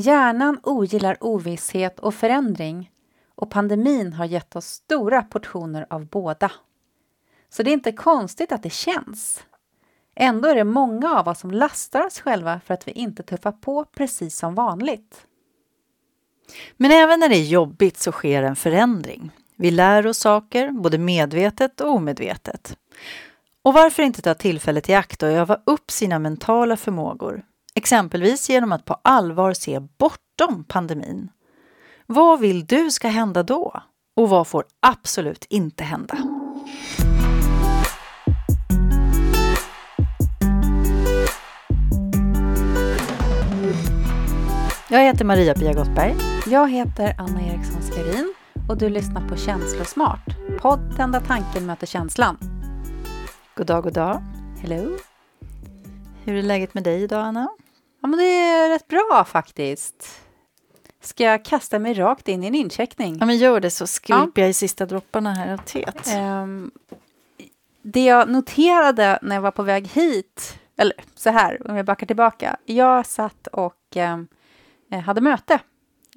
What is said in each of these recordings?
Hjärnan ogillar ovisshet och förändring och pandemin har gett oss stora portioner av båda. Så det är inte konstigt att det känns. Ändå är det många av oss som lastar oss själva för att vi inte tuffar på precis som vanligt. Men även när det är jobbigt så sker en förändring. Vi lär oss saker, både medvetet och omedvetet. Och varför inte ta tillfället i akt och öva upp sina mentala förmågor? Exempelvis genom att på allvar se bortom pandemin. Vad vill du ska hända då? Och vad får absolut inte hända? Jag heter Maria-Pia Gottberg. Jag heter Anna Eriksson Skarin och du lyssnar på Känslosmart. Podden där tanken möter känslan. God dag, god dag. Hello. Hur är läget med dig idag, Anna? Ja, men det är rätt bra faktiskt. Ska jag kasta mig rakt in i en incheckning? Ja, men gör det så skvipar jag i sista dropparna här av teet. Um, det jag noterade när jag var på väg hit, eller så här, om jag backar tillbaka. Jag satt och um, hade möte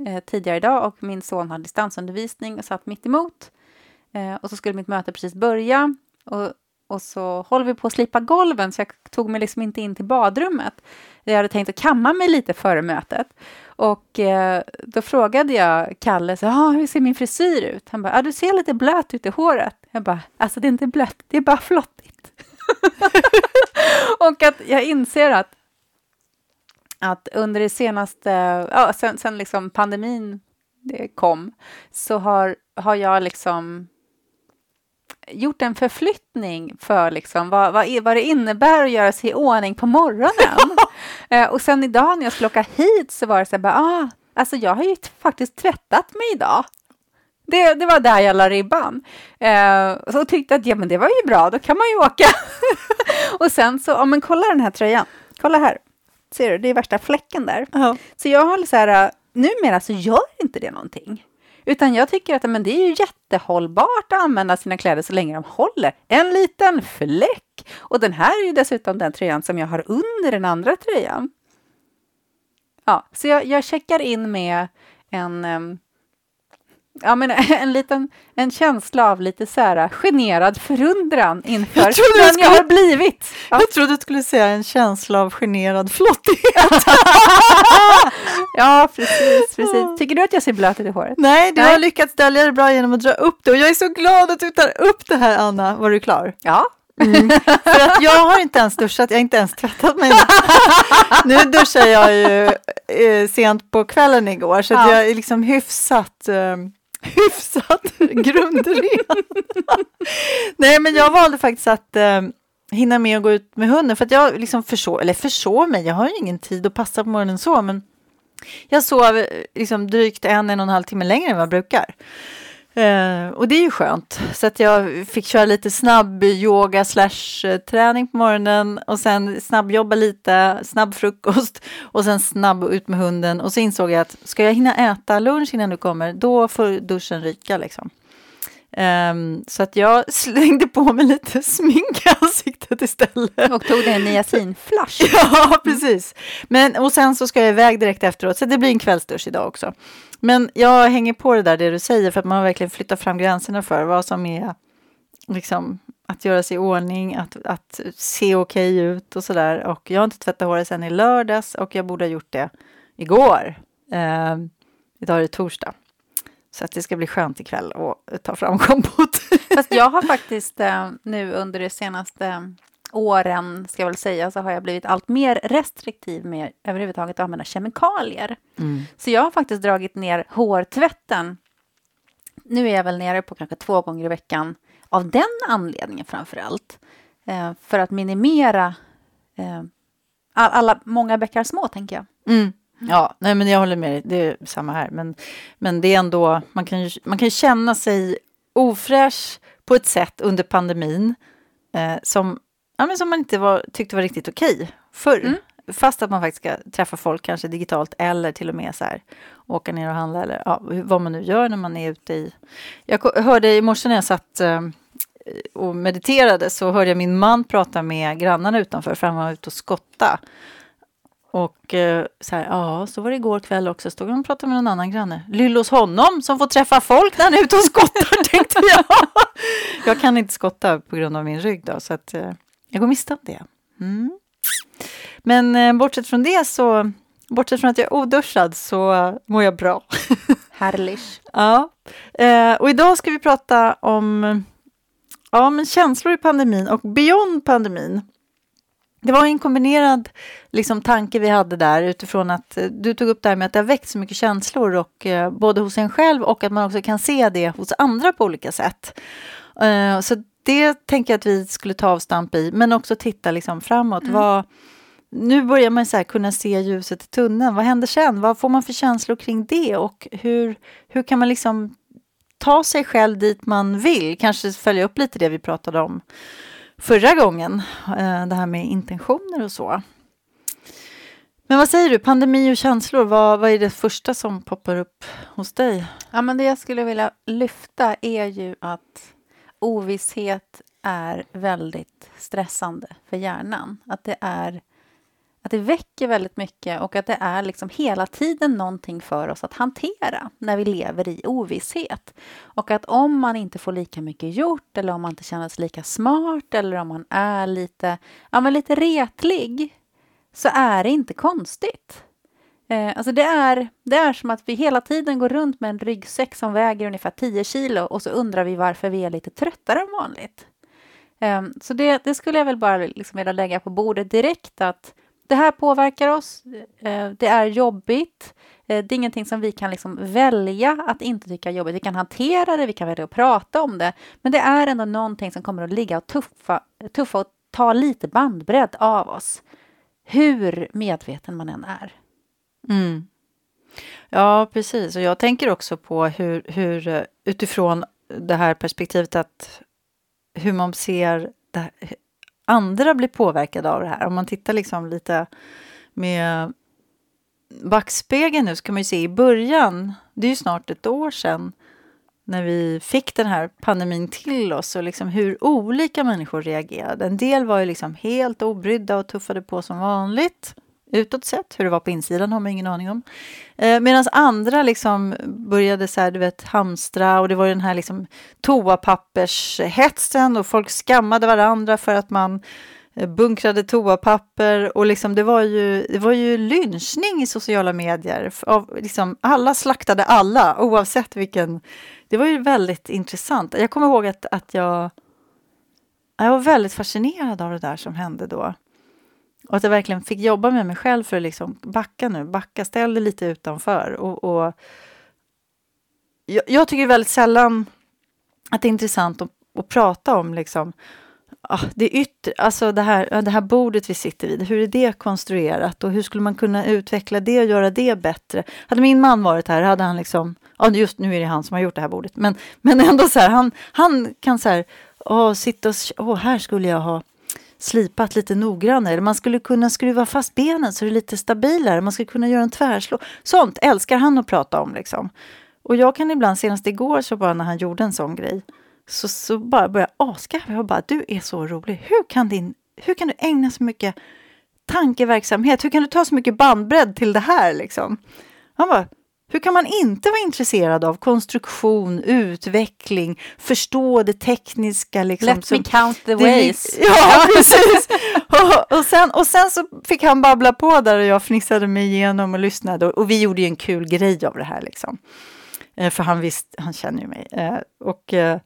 eh, tidigare idag och min son hade distansundervisning och satt mitt emot. Eh, och så skulle mitt möte precis börja och, och så håller vi på att slipa golven så jag tog mig liksom inte in till badrummet. Jag hade tänkt att kamma mig lite före mötet. Och eh, då frågade jag Kalle, så, ah, hur ser min frisyr ut? Han bara, ah, du ser lite blöt ut i håret. Jag bara, alltså det är inte blött, det är bara flottigt. och att jag inser att, att under det senaste, ja, sen, sen liksom pandemin kom, så har, har jag liksom gjort en förflyttning för liksom vad, vad, vad det innebär att göra sig i ordning på morgonen. eh, och sen idag när jag skulle åka hit så var det så här, bara, ah, alltså jag har ju faktiskt tvättat mig idag. Det, det var där jag la ribban. Eh, och tyckte att ja, men det var ju bra, då kan man ju åka. och sen så, ja men kolla den här tröjan, kolla här. Ser du, det är värsta fläcken där. Uh -huh. Så jag har så här, numera så gör inte det någonting. Utan jag tycker att men det är ju jättehållbart att använda sina kläder så länge de håller. En liten fläck! Och den här är ju dessutom den tröjan som jag har under den andra tröjan. Ja, så jag, jag checkar in med en, um, ja, men en liten en känsla av lite så här generad förundran inför jag den jag har blivit. Ja. Jag trodde du skulle säga en känsla av generad flottighet. ja, precis, precis. Tycker du att jag ser blöt ut i håret? Nej, du Nej. har lyckats dölja det bra genom att dra upp det och jag är så glad att du tar upp det här, Anna. Var du klar? Ja. Mm. För att jag har inte ens duschat, jag har inte ens tvättat mig. nu duschar jag ju eh, sent på kvällen igår, så ja. jag är liksom hyfsat eh, hyfsat grundren. Nej, men jag valde faktiskt att eh, hinna med att gå ut med hunden för att jag liksom försov, eller försov mig. Jag har ju ingen tid att passa på morgonen så, men jag sov eh, liksom drygt en, en och en halv timme längre än vad jag brukar. Eh, och det är ju skönt. Så att jag fick köra lite snabb yoga slash eh, träning på morgonen och sen snabbjobba lite, snabb frukost och sen snabb ut med hunden. Och så insåg jag att ska jag hinna äta lunch innan du kommer, då får duschen ryka liksom. Um, så att jag slängde på mig lite smink i ansiktet istället. Och tog en niacinflash. ja, precis. Men, och sen så ska jag iväg direkt efteråt, så det blir en kvällsdusch idag också. Men jag hänger på det där det du säger, för att man verkligen flyttat fram gränserna för vad som är liksom, att göra sig i ordning, att, att se okej okay ut och sådär. Och jag har inte tvättat håret sedan i lördags och jag borde ha gjort det igår. Uh, idag är det torsdag. Så att det ska bli skönt ikväll att ta fram kompot. Fast jag har faktiskt eh, nu under de senaste åren, ska jag väl säga, så har jag blivit allt mer restriktiv med överhuvudtaget att använda kemikalier. Mm. Så jag har faktiskt dragit ner hårtvätten. Nu är jag väl nere på kanske två gånger i veckan av den anledningen framför allt. Eh, för att minimera eh, alla, många bäckar små, tänker jag. Mm. Ja, nej, men jag håller med dig. Det är samma här. Men, men det är ändå, man kan, man kan känna sig ofräsch på ett sätt under pandemin eh, som, ja, men som man inte var, tyckte var riktigt okej okay förr. Mm. Fast att man faktiskt ska träffa folk kanske digitalt eller till och med så här, åka ner och handla eller ja, vad man nu gör när man är ute i... Jag hörde i morse när jag satt eh, och mediterade så hörde jag min man prata med grannarna utanför för han var ute och skotta. Och eh, så här, ja, så var det igår kväll också. Stod han och pratade med någon annan granne. Lyll hos honom som får träffa folk när han är ute och skottar, tänkte jag. jag kan inte skotta på grund av min rygg då, så att eh, jag går miste om det. Mm. Men eh, bortsett från det så, bortsett från att jag är oduschad så mår jag bra. Härligt. ja, och idag ska vi prata om ja, men känslor i pandemin och beyond pandemin. Det var en kombinerad liksom, tanke vi hade där utifrån att eh, du tog upp det här med att det har väckt så mycket känslor och, eh, både hos en själv och att man också kan se det hos andra på olika sätt. Eh, så det tänker jag att vi skulle ta avstamp i, men också titta liksom, framåt. Mm. Vad, nu börjar man så kunna se ljuset i tunneln. Vad händer sen? Vad får man för känslor kring det? Och hur, hur kan man liksom ta sig själv dit man vill? Kanske följa upp lite det vi pratade om förra gången, eh, det här med intentioner och så. Men vad säger du, pandemi och känslor, vad, vad är det första som poppar upp hos dig? Ja, men det jag skulle vilja lyfta är ju att ovisshet är väldigt stressande för hjärnan. Att det är att det väcker väldigt mycket och att det är liksom hela tiden någonting för oss att hantera när vi lever i ovisshet. Och att om man inte får lika mycket gjort eller om man inte känner sig lika smart eller om man är lite, ja, men lite retlig så är det inte konstigt. Eh, alltså det, är, det är som att vi hela tiden går runt med en ryggsäck som väger ungefär 10 kilo och så undrar vi varför vi är lite tröttare än vanligt. Eh, så det, det, skulle jag väl bara liksom vilja lägga på bordet direkt att det här påverkar oss. Eh, det är jobbigt. Eh, det är ingenting som vi kan liksom välja att inte tycka är jobbigt. Vi kan hantera det, vi kan välja att prata om det. Men det är ändå någonting som kommer att ligga och tuffa, tuffa och ta lite bandbredd av oss. Hur medveten man än är. Mm. Ja, precis. Och jag tänker också på hur, hur eh, utifrån det här perspektivet att hur man ser det, andra blir påverkade av det här. Om man tittar liksom lite med backspegeln nu så kan man ju se i början, det är ju snart ett år sedan, när vi fick den här pandemin till oss och liksom hur olika människor reagerade. En del var ju liksom helt obrydda och tuffade på som vanligt utåt sett. Hur det var på insidan har man ingen aning om. Eh, Medan andra liksom började så här, du vet, hamstra och det var den här liksom toapappershetsen och folk skammade varandra för att man eh, bunkrade toapapper och liksom det var ju, det var ju lynchning i sociala medier. Av, liksom, alla slaktade alla oavsett vilken. Det var ju väldigt intressant. Jag kommer ihåg att, att jag, jag var väldigt fascinerad av det där som hände då. Och att jag verkligen fick jobba med mig själv för att liksom backa nu, backa, ställ dig lite utanför. Och, och jag, jag, tycker väldigt sällan att det är intressant att, att prata om liksom, ah, det yttre, alltså det här, det här bordet vi sitter vid, hur är det konstruerat och hur skulle man kunna utveckla det och göra det bättre? Hade min man varit här hade han liksom, ja just nu är det han som har gjort det här bordet, men, men ändå så här, han, han kan så här, åh, sitta och, åh, här skulle jag ha slipat lite noggrannare. Man skulle kunna skruva fast benen så det är lite stabilare. Man skulle kunna göra en tvärslå. Sånt älskar han att prata om. Liksom. Och jag kan ibland, senast igår, så bara när han gjorde en sån grej, så, så bara började jag asgarva. Jag bara, du är så rolig. Hur kan, din, hur kan du ägna så mycket tankeverksamhet? Hur kan du ta så mycket bandbredd till det här? Liksom? Han bara, hur kan man inte vara intresserad av konstruktion, utveckling, förstå det tekniska? Liksom, Let me count the ways. Ja, precis. och, och, sen, och sen så fick han babbla på där och jag fnissade mig igenom och lyssnade. Och, och vi gjorde ju en kul grej av det här. Liksom. Eh, för han, visst, han känner ju mig. Eh, och, eh,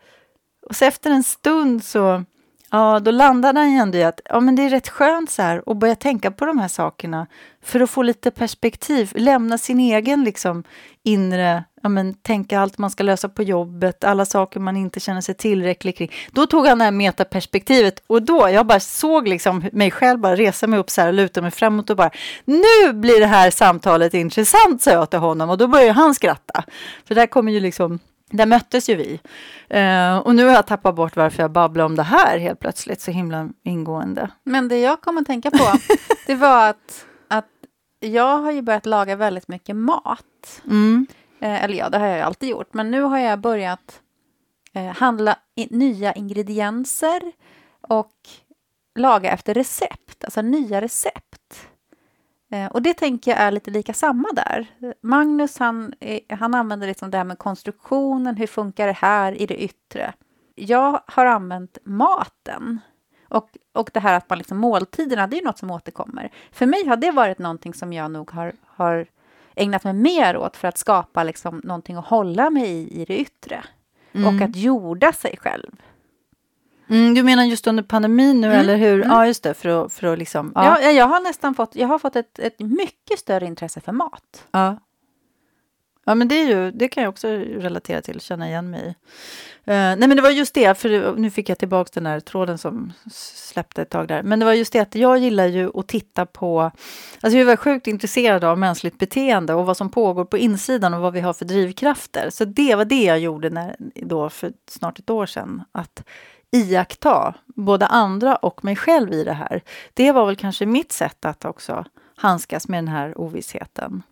och så efter en stund så Ja, då landade han ju ändå i att ja, men det är rätt skönt så här att börja tänka på de här sakerna för att få lite perspektiv, lämna sin egen liksom inre, ja, men, tänka allt man ska lösa på jobbet, alla saker man inte känner sig tillräcklig kring. Då tog han det här metaperspektivet och då, jag bara såg liksom mig själv bara resa mig upp så här och luta mig framåt och bara nu blir det här samtalet intressant, sa jag till honom och då började han skratta. För där kommer ju liksom där möttes ju vi. Uh, och nu har jag tappat bort varför jag babblar om det här helt plötsligt så himla ingående. Men det jag kom att tänka på, det var att, att jag har ju börjat laga väldigt mycket mat. Mm. Uh, eller ja, det har jag ju alltid gjort. Men nu har jag börjat uh, handla i, nya ingredienser och laga efter recept, alltså nya recept. Eh, och det tänker jag är lite lika samma där. Magnus han, han använder liksom det här med konstruktionen, hur funkar det här i det yttre? Jag har använt maten. Och, och det här att man liksom måltiderna, det är något som återkommer. För mig har det varit någonting som jag nog har, har ägnat mig mer åt för att skapa liksom någonting att hålla mig i, i det yttre. Mm. Och att jorda sig själv. Mm, du menar just under pandemin nu, mm. eller hur? Mm. Ja, just det, för att, för att liksom... Ja. ja. jag har nästan fått, jag har fått ett, ett mycket större intresse för mat. Ja. Ja, men det, är ju, det kan jag också relatera till, känna igen mig i. Uh, nej, men det var just det, för nu fick jag tillbaka den här tråden som släppte ett tag där. Men det var just det att jag gillar ju att titta på... Alltså jag är sjukt intresserad av mänskligt beteende och vad som pågår på insidan och vad vi har för drivkrafter. Så det var det jag gjorde när, då för snart ett år sedan. Att iaktta både andra och mig själv i det här. Det var väl kanske mitt sätt att också handskas med den här ovissheten.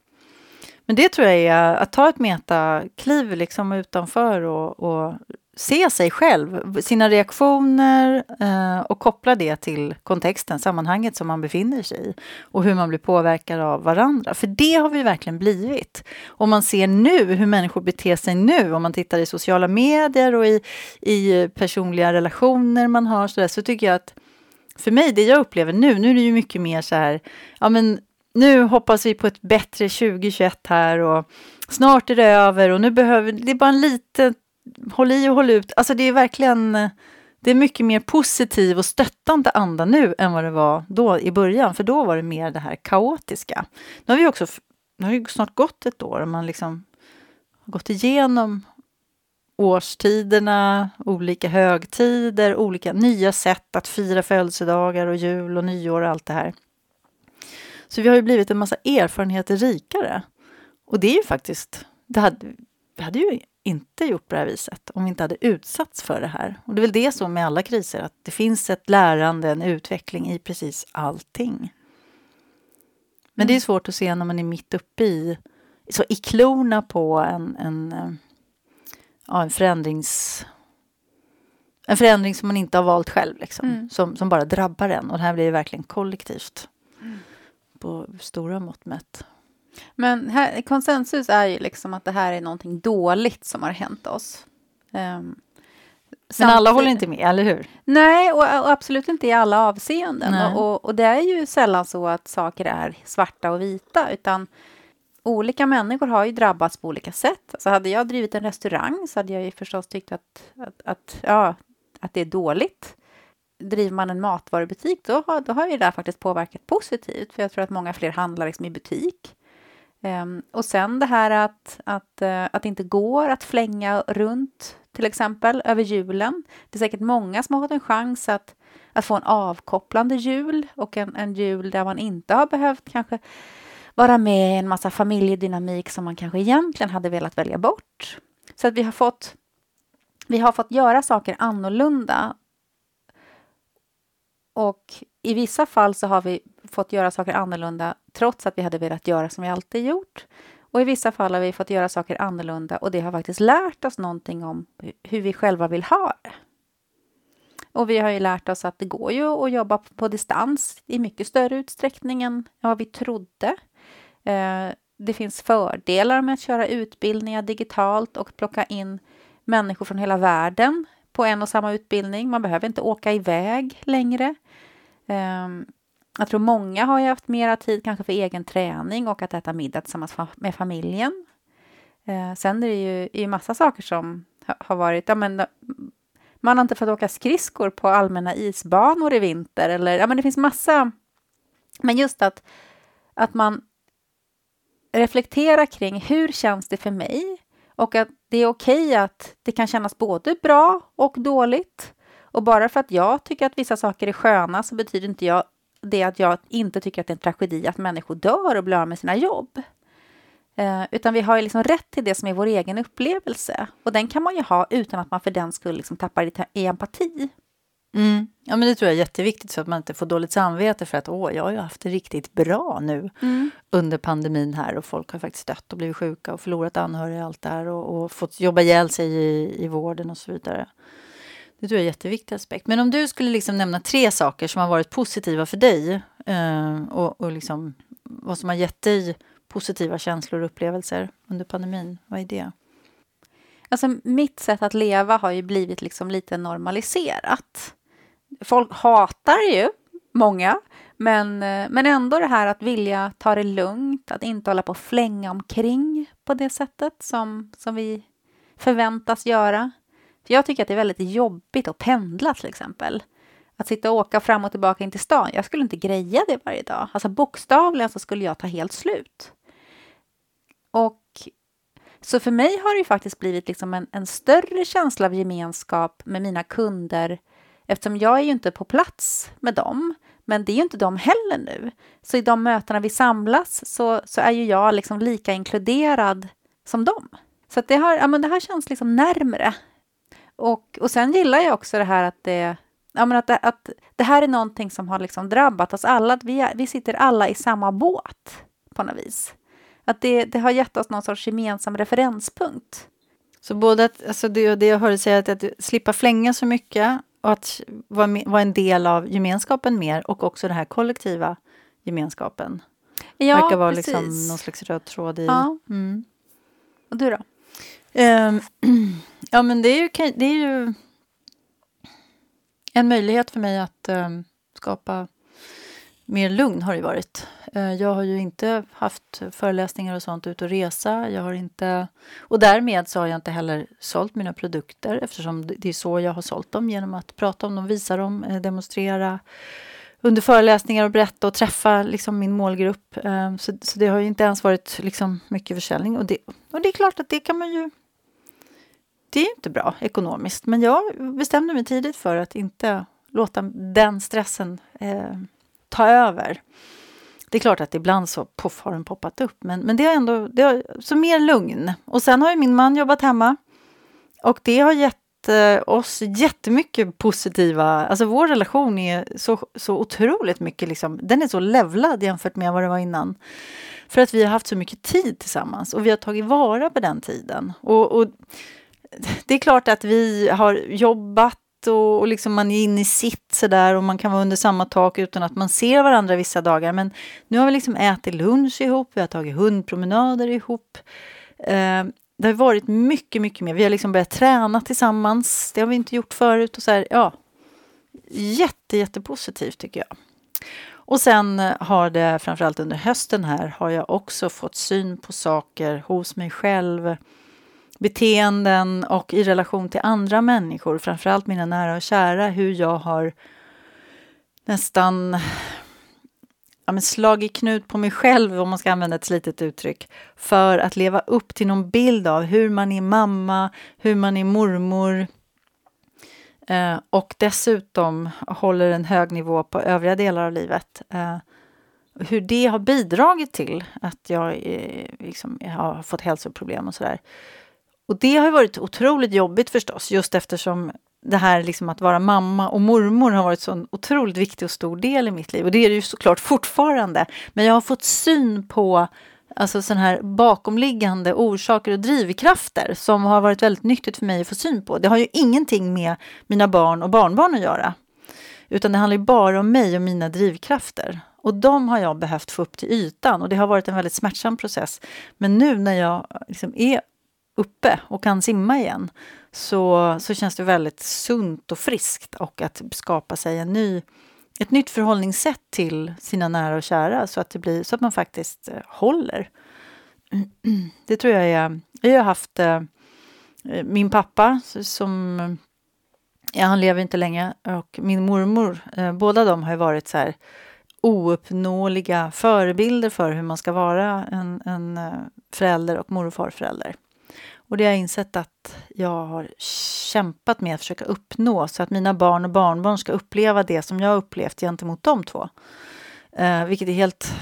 Men det tror jag är att ta ett metakliv liksom utanför och, och se sig själv, sina reaktioner eh, och koppla det till kontexten, sammanhanget som man befinner sig i och hur man blir påverkad av varandra. För det har vi verkligen blivit. Om man ser nu hur människor beter sig nu, om man tittar i sociala medier och i, i personliga relationer man har, så, där, så tycker jag att för mig, det jag upplever nu, nu är det ju mycket mer så här, ja men nu hoppas vi på ett bättre 2021 här och snart är det över och nu behöver, det är bara en liten, håll i och håll ut. Alltså det är verkligen, det är mycket mer positiv och stöttande anda nu än vad det var då i början, för då var det mer det här kaotiska. Nu har vi också, nu har ju snart gått ett år och man liksom har gått igenom årstiderna, olika högtider, olika nya sätt att fira födelsedagar och jul och nyår och allt det här. Så vi har ju blivit en massa erfarenheter rikare. Och det är ju faktiskt, det hade, vi hade ju inte gjort på det här viset om vi inte hade utsatts för det här. Och det är väl det som med alla kriser, att det finns ett lärande, en utveckling i precis allting. Men det är mm. svårt att se när man är mitt uppe i, så i klorna på en, en, ja, en förändrings... En förändring som man inte har valt själv, liksom, mm. som, som bara drabbar en. Och det här blir verkligen kollektivt på stora mått mätt. Men här, konsensus är ju liksom att det här är någonting dåligt som har hänt oss. Um, men alla håller inte med, eller hur? Nej, och, och absolut inte i alla avseenden. Och, och, det är ju sällan så att saker är svarta och vita, utan olika människor har ju drabbats på olika sätt. Alltså hade jag drivit en restaurang så hade jag ju förstås tyckt att, att, att, ja, att det är dåligt driver man en matvarubutik, då har, då har ju det där faktiskt påverkat positivt, för jag tror att många fler handlar liksom i butik. Um, och sen det här att, att, uh, att det inte går att flänga runt, till exempel, över julen. Det är säkert många som har fått en chans att, att få en avkopplande jul och en, en jul där man inte har behövt kanske vara med i en massa familjedynamik som man kanske egentligen hade velat välja bort. Så att vi har fått vi har fått göra saker annorlunda och i vissa fall så har vi fått göra saker annorlunda trots att vi hade velat göra som vi alltid gjort. Och i vissa fall har vi fått göra saker annorlunda och det har faktiskt lärt oss någonting om hur vi själva vill ha det. Och vi har ju lärt oss att det går ju att jobba på distans i mycket större utsträckning än vad vi trodde. Eh, det finns fördelar med att köra utbildningar digitalt och plocka in människor från hela världen på en och samma utbildning. Man behöver inte åka iväg längre. Um, jag tror många har haft mera tid kanske för egen träning och att äta middag tillsammans med familjen. Eh, sen är det ju är massa saker som har varit, ja men eh, man har inte fått åka skridskor på allmänna isbanor i vinter eller ja men det finns massa. Men just att, att man reflekterar kring hur känns det för mig och att det är okej okay att det kan kännas både bra och dåligt. Och bara för att jag tycker att vissa saker är sköna så betyder inte jag det att jag inte tycker att det är en tragedi att människor dör och blir av med sina jobb. Eh, utan vi har ju liksom rätt till det som är vår egen upplevelse. Och den kan man ju ha utan att man för den skull liksom tappar i empati. Mm. Ja, men det tror jag är jätteviktigt så att man inte får dåligt samvete för att åh, jag har ju haft det riktigt bra nu mm. under pandemin här och folk har faktiskt dött och blivit sjuka och förlorat anhöriga och allt det här och, och fått jobba ihjäl sig i, i vården och så vidare. Det tror jag är en jätteviktig aspekt. Men om du skulle liksom nämna tre saker som har varit positiva för dig eh, och, och liksom vad som har gett dig positiva känslor och upplevelser under pandemin. Vad är det? Alltså, mitt sätt att leva har ju blivit liksom lite normaliserat. Folk hatar ju, många, men, eh, men ändå det här att vilja ta det lugnt, att inte hålla på och flänga omkring på det sättet som, som vi förväntas göra. För jag tycker att det är väldigt jobbigt att pendla till exempel. Att sitta och åka fram och tillbaka in till stan, jag skulle inte greja det varje dag. Alltså bokstavligen så skulle jag ta helt slut. Och så för mig har det ju faktiskt blivit liksom en, en större känsla av gemenskap med mina kunder eftersom jag är ju inte på plats med dem. Men det är ju inte de heller nu. Så i de mötena vi samlas så, så är ju jag liksom lika inkluderad som dem. Så det, har, ja, men det här känns liksom närmre. Och, och sen gillar jag också det här att det, ja, men att, det, att det här är någonting som har liksom drabbat oss alla. Att vi, vi sitter alla i samma båt på något vis. Att det, det har gett oss någon sorts gemensam referenspunkt. Så både att, alltså det, det jag hörde säga, att, att slippa flänga så mycket och att vara, vara en del av gemenskapen mer och också den här kollektiva gemenskapen. Ja, verkar vara liksom precis. liksom någon slags röd tråd i. Ja. Mm. Och du då? Um, ja, men det är ju, det är ju en möjlighet för mig att um, skapa mer lugn har det varit. Uh, jag har ju inte haft föreläsningar och sånt ut och resa. Jag har inte, och därmed så har jag inte heller sålt mina produkter eftersom det är så jag har sålt dem genom att prata om dem, visa dem, eh, demonstrera under föreläsningar och berätta och träffa liksom min målgrupp. Ehm, så, så, det har ju inte ens varit liksom mycket försäljning. Och det, och det är klart att det kan man ju det är inte bra ekonomiskt. Men jag bestämde mig tidigt för att inte låta den stressen eh, ta över. Det är klart att ibland så poff har den poppat upp, men, men det har ändå det har, så mer lugn. Och sen har ju min man jobbat hemma och det har gett eh, oss jättemycket positiva, alltså vår relation är så, så otroligt mycket, liksom, den är så levlad jämfört med vad det var innan. För att vi har haft så mycket tid tillsammans och vi har tagit vara på den tiden. Och, och det är klart att vi har jobbat och, och liksom man är inne i sitt sådär och man kan vara under samma tak utan att man ser varandra vissa dagar. Men nu har vi liksom ätit lunch ihop, vi har tagit hundpromenader ihop. Eh, det har varit mycket, mycket mer. Vi har liksom börjat träna tillsammans. Det har vi inte gjort förut. Och så här, ja, jätte, jättepositivt tycker jag. Och sen har det framförallt under hösten här har jag också fått syn på saker hos mig själv beteenden och i relation till andra människor, framförallt mina nära och kära, hur jag har nästan ja, men slagit knut på mig själv, om man ska använda ett slitet uttryck, för att leva upp till någon bild av hur man är mamma, hur man är mormor eh, och dessutom håller en hög nivå på övriga delar av livet. Eh, hur det har bidragit till att jag eh, liksom, har fått hälsoproblem och sådär. Och det har varit otroligt jobbigt förstås, just eftersom det här liksom att vara mamma och mormor har varit så en otroligt viktig och stor del i mitt liv. Och det är det ju såklart fortfarande. Men jag har fått syn på alltså sån här bakomliggande orsaker och drivkrafter som har varit väldigt nyttigt för mig att få syn på. Det har ju ingenting med mina barn och barnbarn att göra. Utan det handlar ju bara om mig och mina drivkrafter. Och de har jag behövt få upp till ytan och det har varit en väldigt smärtsam process. Men nu när jag liksom är uppe och kan simma igen så, så känns det väldigt sunt och friskt och att skapa sig en ny, ett nytt förhållningssätt till sina nära och kära så att, det blir, så att man faktiskt eh, håller. Det tror jag är... Jag har haft eh, min pappa som... Ja, han lever inte länge och min mormor, eh, båda de har varit så här ouppnåeliga förebilder för hur man ska vara en, en eh, förälder och mor och farförälder. Och det har jag insett att jag har kämpat med att försöka uppnå så att mina barn och barnbarn ska uppleva det som jag upplevt gentemot de två. Eh, vilket är helt...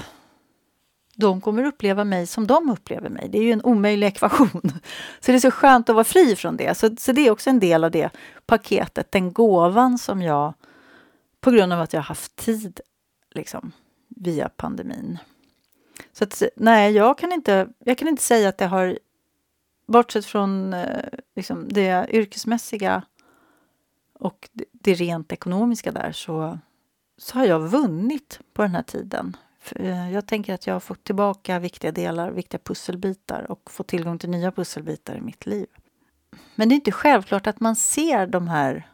De kommer uppleva mig som de upplever mig. Det är ju en omöjlig ekvation. Så det är så skönt att vara fri från det. Så, så det är också en del av det paketet, den gåvan som jag, på grund av att jag har haft tid liksom, via pandemin. Så att, nej, jag kan, inte, jag kan inte säga att det har bortsett från eh, liksom, det yrkesmässiga och det, det rent ekonomiska där så, så har jag vunnit på den här tiden. Eh, jag tänker att jag har fått tillbaka viktiga delar, viktiga pusselbitar och fått tillgång till nya pusselbitar i mitt liv. Men det är inte självklart att man ser de här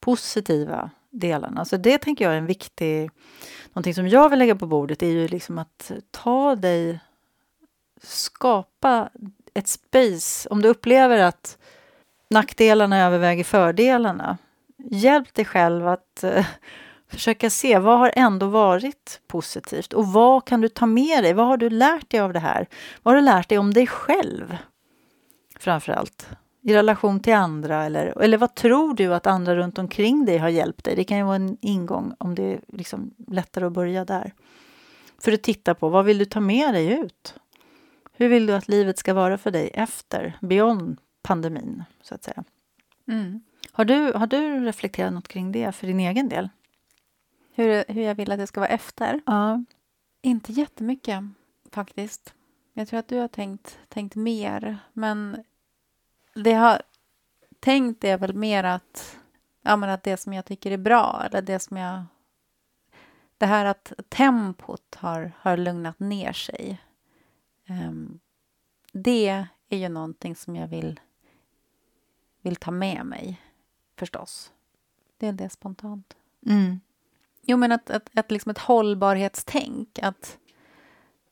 positiva delarna. Så det tänker jag är en viktig... Någonting som jag vill lägga på bordet är ju liksom att ta dig... Skapa ett space. Om du upplever att nackdelarna överväger fördelarna, hjälp dig själv att eh, försöka se vad har ändå varit positivt och vad kan du ta med dig? Vad har du lärt dig av det här? Vad har du lärt dig om dig själv? Framför allt i relation till andra eller, eller vad tror du att andra runt omkring dig har hjälpt dig? Det kan ju vara en ingång om det är liksom lättare att börja där. För att titta på vad vill du ta med dig ut? Hur vill du att livet ska vara för dig efter, beyond pandemin, så att säga? Mm. Har, du, har du reflekterat något kring det för din egen del? Hur, hur jag vill att det ska vara efter? Ja. Inte jättemycket, faktiskt. Jag tror att du har tänkt, tänkt mer, men det jag har tänkt är väl mer att, ja, men att det som jag tycker är bra, eller det som jag... Det här att tempot har, har lugnat ner sig. Um, det är ju någonting som jag vill, vill ta med mig, förstås. Det är det spontant. Mm. Jo, men att, att, att liksom ett hållbarhetstänk. Att,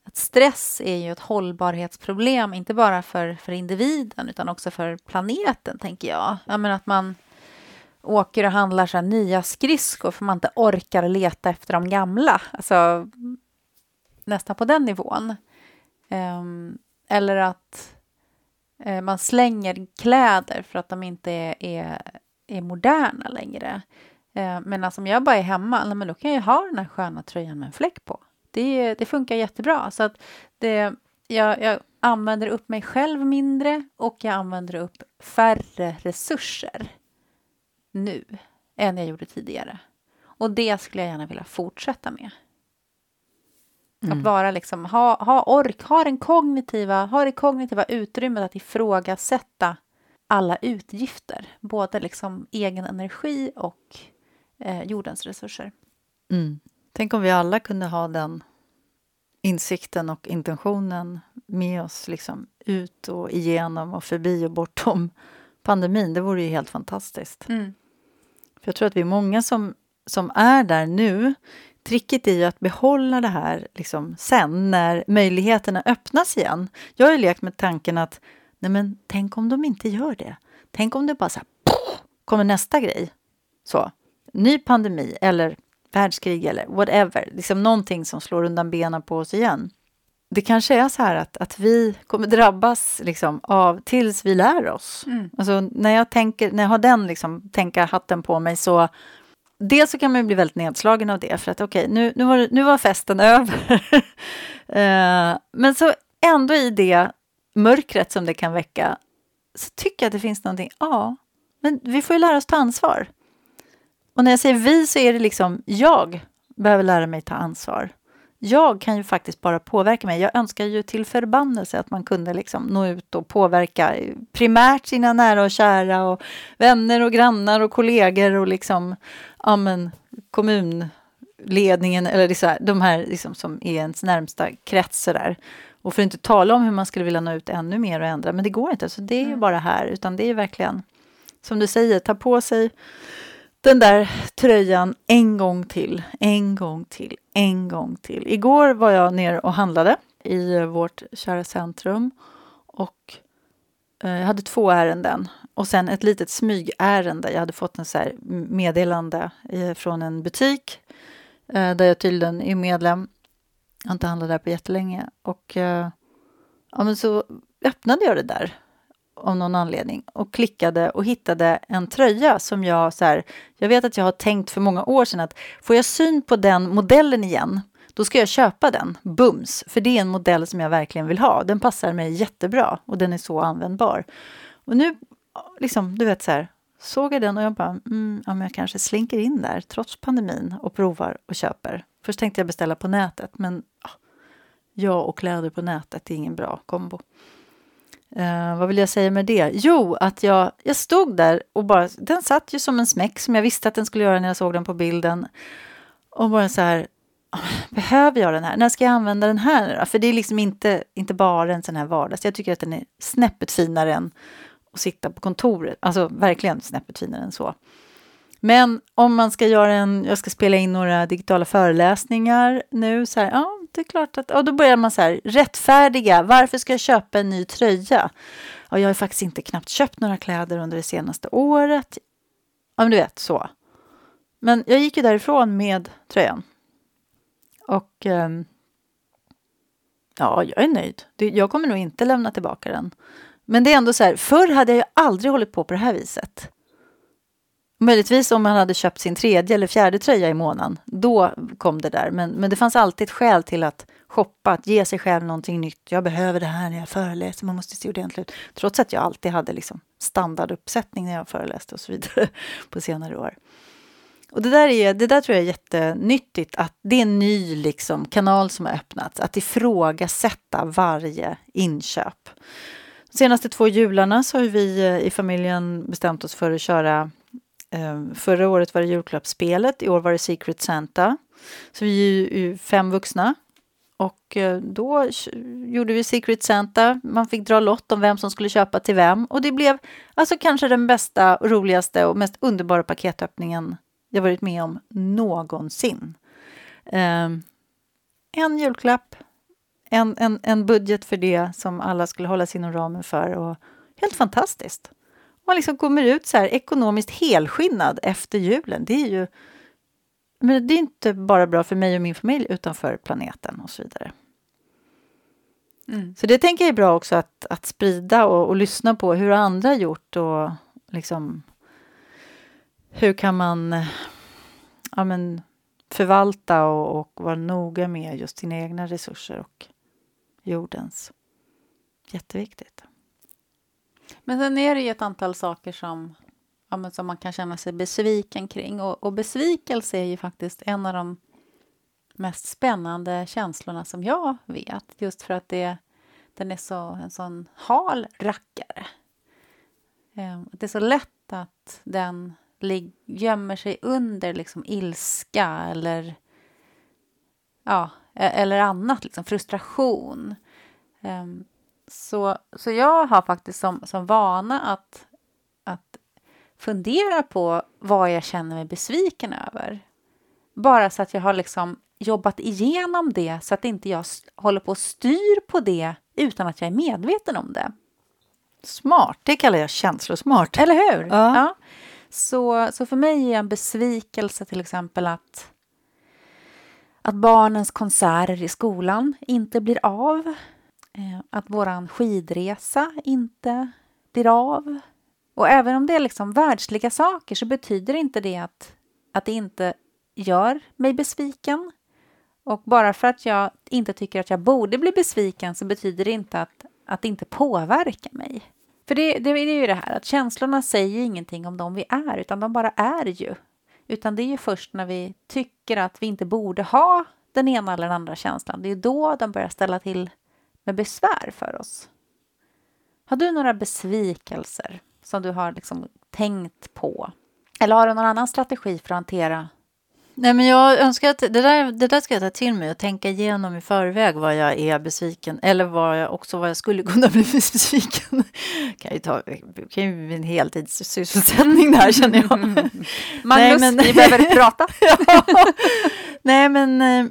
att stress är ju ett hållbarhetsproblem, inte bara för, för individen utan också för planeten, tänker jag. jag menar att man åker och handlar så nya skridskor för man inte orkar leta efter de gamla. Alltså, nästan på den nivån. Um, eller att uh, man slänger kläder för att de inte är, är, är moderna längre. Uh, men alltså, om jag bara är hemma, men då kan jag ha den här sköna tröjan med en fläck på det, det funkar jättebra. Så att det, jag, jag använder upp mig själv mindre och jag använder upp färre resurser nu än jag gjorde tidigare. Och det skulle jag gärna vilja fortsätta med. Mm. Att vara liksom, ha, ha ork, ha, den kognitiva, ha det kognitiva utrymmet att ifrågasätta alla utgifter, både liksom egen energi och eh, jordens resurser. Mm. Tänk om vi alla kunde ha den insikten och intentionen med oss liksom ut och igenom och förbi och bortom pandemin. Det vore ju helt fantastiskt. Mm. För Jag tror att vi är många som, som är där nu. Tricket är ju att behålla det här liksom sen när möjligheterna öppnas igen. Jag har ju lekt med tanken att nej men, tänk om de inte gör det. Tänk om det bara så här, kommer nästa grej. Så, ny pandemi eller världskrig eller whatever. Liksom någonting som slår undan benen på oss igen. Det kanske är så här att, att vi kommer drabbas liksom av tills vi lär oss. Mm. Alltså, när, jag tänker, när jag har den liksom, hatten på mig så Dels så kan man ju bli väldigt nedslagen av det för att okej, okay, nu, nu, var, nu var festen över. uh, men så ändå i det mörkret som det kan väcka så tycker jag att det finns någonting, ja, men vi får ju lära oss ta ansvar. Och när jag säger vi så är det liksom jag behöver lära mig ta ansvar. Jag kan ju faktiskt bara påverka mig. Jag önskar ju till förbannelse att man kunde liksom nå ut och påverka primärt sina nära och kära och vänner och grannar och kollegor och liksom ja, men, kommunledningen eller så här, de här liksom som är ens närmsta krets. Där. Och för att inte tala om hur man skulle vilja nå ut ännu mer och ändra, men det går inte. Så det är ju mm. bara här, utan det är verkligen som du säger, ta på sig den där tröjan en gång till, en gång till, en gång till. Igår var jag nere och handlade i vårt kära centrum och eh, jag hade två ärenden och sen ett litet smygärende. Jag hade fått en så meddelande eh, från en butik eh, där jag tydligen är medlem. Jag har inte handlat där på jättelänge och ja, men så öppnade jag det där av någon anledning och klickade och hittade en tröja som jag så här, jag vet att jag har tänkt för många år sedan att får jag syn på den modellen igen, då ska jag köpa den, bums, för det är en modell som jag verkligen vill ha. Den passar mig jättebra och den är så användbar. Och nu, liksom, du vet så här, såg jag den och jag bara, mm, ja, men jag kanske slinker in där trots pandemin och provar och köper. Först tänkte jag beställa på nätet, men ja, jag och kläder på nätet är ingen bra kombo. Uh, vad vill jag säga med det? Jo, att jag, jag stod där och bara, den satt ju som en smäck som jag visste att den skulle göra när jag såg den på bilden. Och bara så här, ah, behöver jag den här? När ska jag använda den här? För det är liksom inte, inte bara en sån här vardags. Jag tycker att den är snäppet finare än att sitta på kontoret. Alltså verkligen snäppet finare än så. Men om man ska göra en, jag ska spela in några digitala föreläsningar nu, så här, ja, det är klart att, och då börjar man så här, rättfärdiga, varför ska jag köpa en ny tröja? Och jag har faktiskt inte knappt köpt några kläder under det senaste året. Ja, men du vet, så. Men jag gick ju därifrån med tröjan. Och eh, ja, jag är nöjd. Jag kommer nog inte lämna tillbaka den. Men det är ändå så här, förr hade jag ju aldrig hållit på på det här viset. Möjligtvis om man hade köpt sin tredje eller fjärde tröja i månaden. Då kom det där. Men, men det fanns alltid ett skäl till att shoppa, att ge sig själv någonting nytt. Jag behöver det här när jag föreläser, man måste se ordentligt ut. Trots att jag alltid hade liksom standarduppsättning när jag föreläste och så vidare på senare år. Och det där, är, det där tror jag är jättenyttigt, att det är en ny liksom, kanal som har öppnats. Att ifrågasätta varje inköp. De senaste två jularna så har vi eh, i familjen bestämt oss för att köra Eh, förra året var det julklappsspelet, i år var det Secret Santa. Så vi är ju fem vuxna. Och eh, då gjorde vi Secret Santa. Man fick dra lott om vem som skulle köpa till vem. Och det blev alltså kanske den bästa, roligaste och mest underbara paketöppningen jag varit med om någonsin. Ehm, en julklapp, en, en, en budget för det som alla skulle hålla sig inom ramen för. Och helt fantastiskt man liksom kommer ut så här ekonomiskt helskinnad efter julen. Det är ju men det är inte bara bra för mig och min familj utan för planeten och så vidare. Mm. Så det tänker jag är bra också att, att sprida och, och lyssna på hur andra gjort och liksom hur kan man ja, men, förvalta och, och vara noga med just sina egna resurser och jordens. Jätteviktigt. Men sen är det ju ett antal saker som, ja, men som man kan känna sig besviken kring. Och, och besvikelse är ju faktiskt en av de mest spännande känslorna som jag vet. Just för att det, den är så, en sån hal rackare. Ehm, det är så lätt att den gömmer sig under liksom ilska eller, ja, e-, eller annat, liksom frustration. Ehm, så, så jag har faktiskt som, som vana att, att fundera på vad jag känner mig besviken över. Bara så att jag har liksom jobbat igenom det så att inte jag håller på och styr på det utan att jag är medveten om det. Smart, det kallar jag känslosmart. Eller hur? Ja. ja. Så, så för mig är en besvikelse till exempel att, att barnens konserter i skolan inte blir av. Eh, att våran skidresa inte blir av. Och även om det är liksom världsliga saker så betyder inte det att, att det inte gör mig besviken. Och bara för att jag inte tycker att jag borde bli besviken så betyder det inte att, att det inte påverkar mig. För det, det, det är ju det här att känslorna säger ingenting om de vi är, utan de bara är ju. Utan det är ju först när vi tycker att vi inte borde ha den ena eller den andra känslan, det är då de börjar ställa till med besvär för oss. Har du några besvikelser som du har liksom tänkt på? Eller har du någon annan strategi för att hantera Nej, men jag önskar att det där, det där ska jag ta till mig och tänka igenom i förväg vad jag är besviken eller vad jag, också vad jag skulle kunna bli besviken. kan ju ta kan ju bli en heltidssysselsättning där känner jag. Magnus, Nej, men, vi behöver prata. ja. Nej, men eh,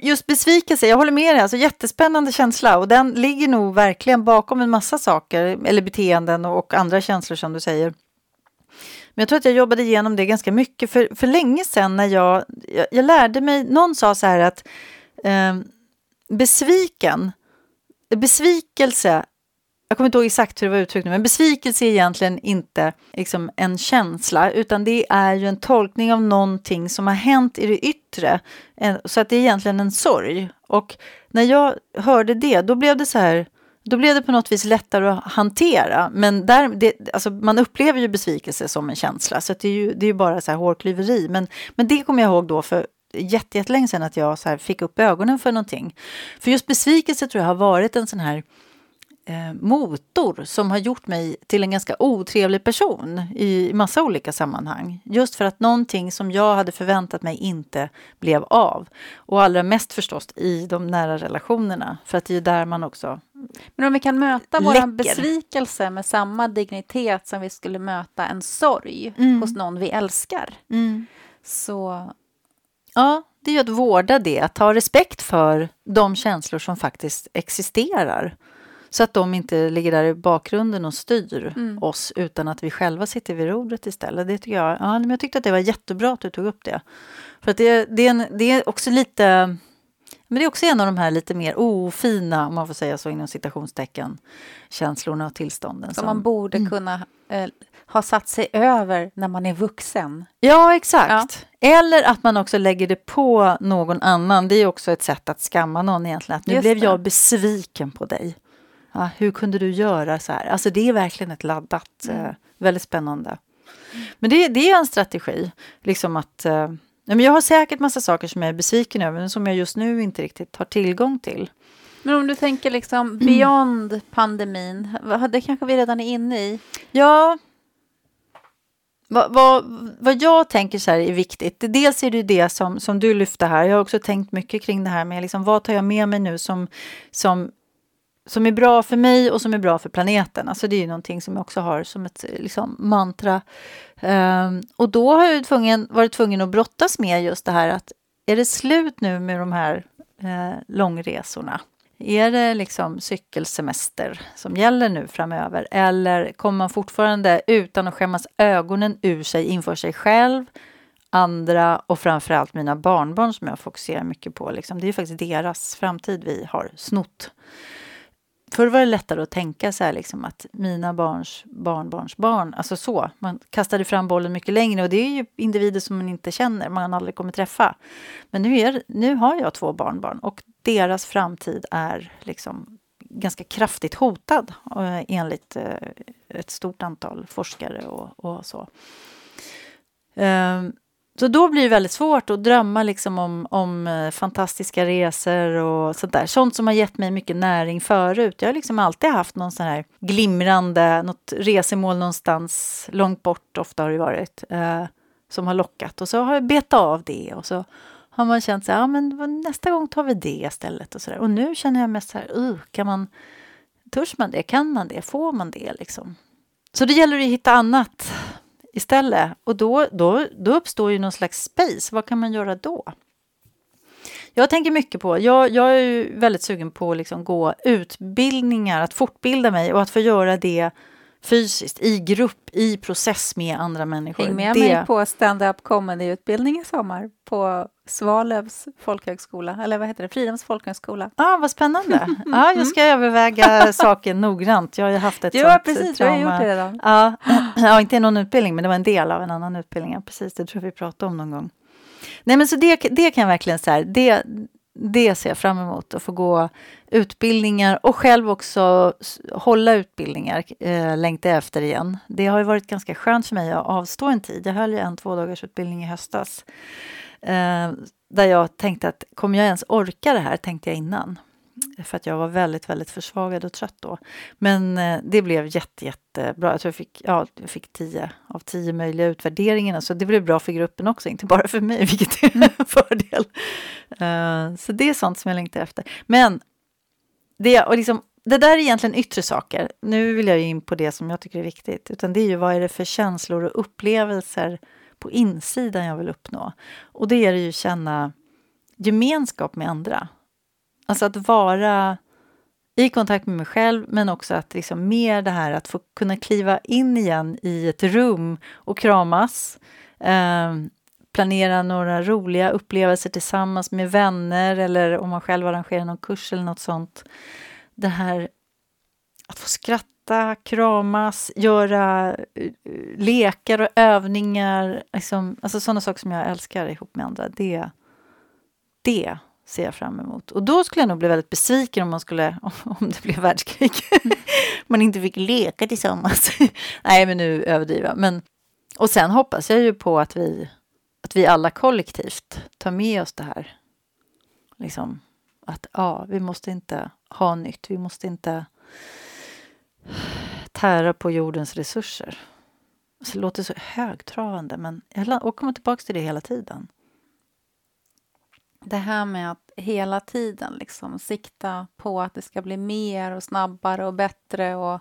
just besvikelse, jag håller med dig, alltså jättespännande känsla. Och den ligger nog verkligen bakom en massa saker, eller beteenden och andra känslor som du säger. Men jag tror att jag jobbade igenom det ganska mycket. För, för länge sedan när jag, jag, jag lärde mig, någon sa så här att eh, besviken, besvikelse jag kommer inte ihåg exakt hur det var uttryckt men besvikelse är egentligen inte liksom en känsla utan det är ju en tolkning av någonting som har hänt i det yttre. Eh, så att det är egentligen en sorg. Och när jag hörde det, då blev det så här då blev det på något vis lättare att hantera. Men där, det, alltså man upplever ju besvikelse som en känsla, så det är ju, det är ju bara så här hårklyveri. Men, men det kommer jag ihåg då för jättelänge sedan att jag så fick upp ögonen för någonting. För just besvikelse tror jag har varit en sån här motor som har gjort mig till en ganska otrevlig person i massa olika sammanhang. Just för att någonting som jag hade förväntat mig inte blev av. Och allra mest förstås i de nära relationerna, för att det är där man också Men om vi kan möta vår besvikelse med samma dignitet som vi skulle möta en sorg mm. hos någon vi älskar. Mm. Så... Ja, det är ju att vårda det, att ha respekt för de känslor som faktiskt existerar. Så att de inte ligger där i bakgrunden och styr mm. oss utan att vi själva sitter vid rodret istället. Det tycker jag, ja, men jag tyckte att det var jättebra att du tog upp det. För att det, det, är, en, det är också lite... Men det är också en av de här lite mer ofina, om man får säga så inom citationstecken, känslorna och tillstånden. Som, som man borde mm. kunna eh, ha satt sig över när man är vuxen. Ja, exakt. Ja. Eller att man också lägger det på någon annan. Det är också ett sätt att skamma någon egentligen. Att nu Just blev det. jag besviken på dig. Ja, hur kunde du göra så här? Alltså det är verkligen ett laddat, mm. eh, väldigt spännande. Men det, det är en strategi. Liksom att, eh, men jag har säkert massa saker som jag är besviken över, men som jag just nu inte riktigt har tillgång till. Men om du tänker liksom beyond mm. pandemin, det kanske vi redan är inne i? Ja, vad, vad, vad, jag tänker så här är viktigt, dels är det det som, som du lyfte här, jag har också tänkt mycket kring det här med liksom, vad tar jag med mig nu som, som som är bra för mig och som är bra för planeten. Alltså det är ju någonting som jag också har som ett liksom, mantra. Um, och då har jag tvungen, varit tvungen att brottas med just det här att är det slut nu med de här eh, långresorna? Är det liksom cykelsemester som gäller nu framöver? Eller kommer man fortfarande utan att skämmas ögonen ur sig inför sig själv, andra och framförallt mina barnbarn som jag fokuserar mycket på. Liksom. Det är faktiskt deras framtid vi har snott. Förr var det lättare att tänka så här liksom att mina barns barnbarns barn, alltså så. Man kastade fram bollen mycket längre och det är ju individer som man inte känner, man aldrig kommer träffa. Men nu, är, nu har jag två barnbarn och deras framtid är liksom ganska kraftigt hotad eh, enligt eh, ett stort antal forskare och, och så. Um, så då blir det väldigt svårt att drömma liksom om, om eh, fantastiska resor och sånt där. Sånt som har gett mig mycket näring förut. Jag har liksom alltid haft någon sån här glimrande, något resemål någonstans långt bort, ofta har det varit, eh, som har lockat. Och så har jag betat av det och så har man känt så här, ja men nästa gång tar vi det istället och så där. Och nu känner jag mest så här, uh, kan man, törs man det, kan man det, får man det liksom? Så det gäller att hitta annat istället. Och då, då, då uppstår ju någon slags space. Vad kan man göra då? Jag tänker mycket på, jag, jag är ju väldigt sugen på att liksom gå utbildningar, att fortbilda mig och att få göra det fysiskt, i grupp, i process med andra människor. Häng med det... mig på stand-up comedy-utbildning i sommar på Svalövs folkhögskola, eller vad heter det, Fridhems folkhögskola. Ja, ah, vad spännande. Ja, jag ska överväga saken noggrant. Jag har ju haft ett ja, sånt precis, trauma. Du har gjort det redan. Ja, ja, inte någon utbildning, men det var en del av en annan utbildning. Ja, precis, det tror jag vi pratade om någon gång. Nej, men så det, det kan jag verkligen säga, det, det ser jag fram emot, att få gå utbildningar och själv också hålla utbildningar, eh, jag efter igen. Det har ju varit ganska skönt för mig att avstå en tid. Jag höll ju en två dagars utbildning i höstas eh, där jag tänkte att kommer jag ens orka det här, tänkte jag innan. För att jag var väldigt, väldigt försvagad och trött då. Men eh, det blev jätte, jättebra. Jag tror jag fick, ja, jag fick tio av tio möjliga utvärderingar. Så det blev bra för gruppen också, inte bara för mig, vilket är en fördel. Uh, så det är sånt som jag längtar efter. Men det, och liksom, det där är egentligen yttre saker. Nu vill jag in på det som jag tycker är viktigt. Utan det är ju vad är det för känslor och upplevelser på insidan jag vill uppnå. Och det är det ju känna gemenskap med andra. Alltså att vara i kontakt med mig själv, men också att liksom mer det här att få kunna kliva in igen i ett rum och kramas. Eh, planera några roliga upplevelser tillsammans med vänner eller om man själv arrangerar någon kurs eller något sånt. Det här att få skratta, kramas, göra eh, lekar och övningar. Liksom, alltså sådana saker som jag älskar ihop med andra. Det, det ser jag fram emot. Och då skulle jag nog bli väldigt besviken om man skulle, om det blev världskrig. man inte fick leka tillsammans. Nej, men nu överdriver jag. Men, och sen hoppas jag ju på att vi, att vi alla kollektivt tar med oss det här. Liksom, att ja, vi måste inte ha nytt. Vi måste inte tära på jordens resurser. Alltså, det låter så högtravande, men jag kommer tillbaka till det hela tiden. Det här med att hela tiden liksom sikta på att det ska bli mer och snabbare och bättre och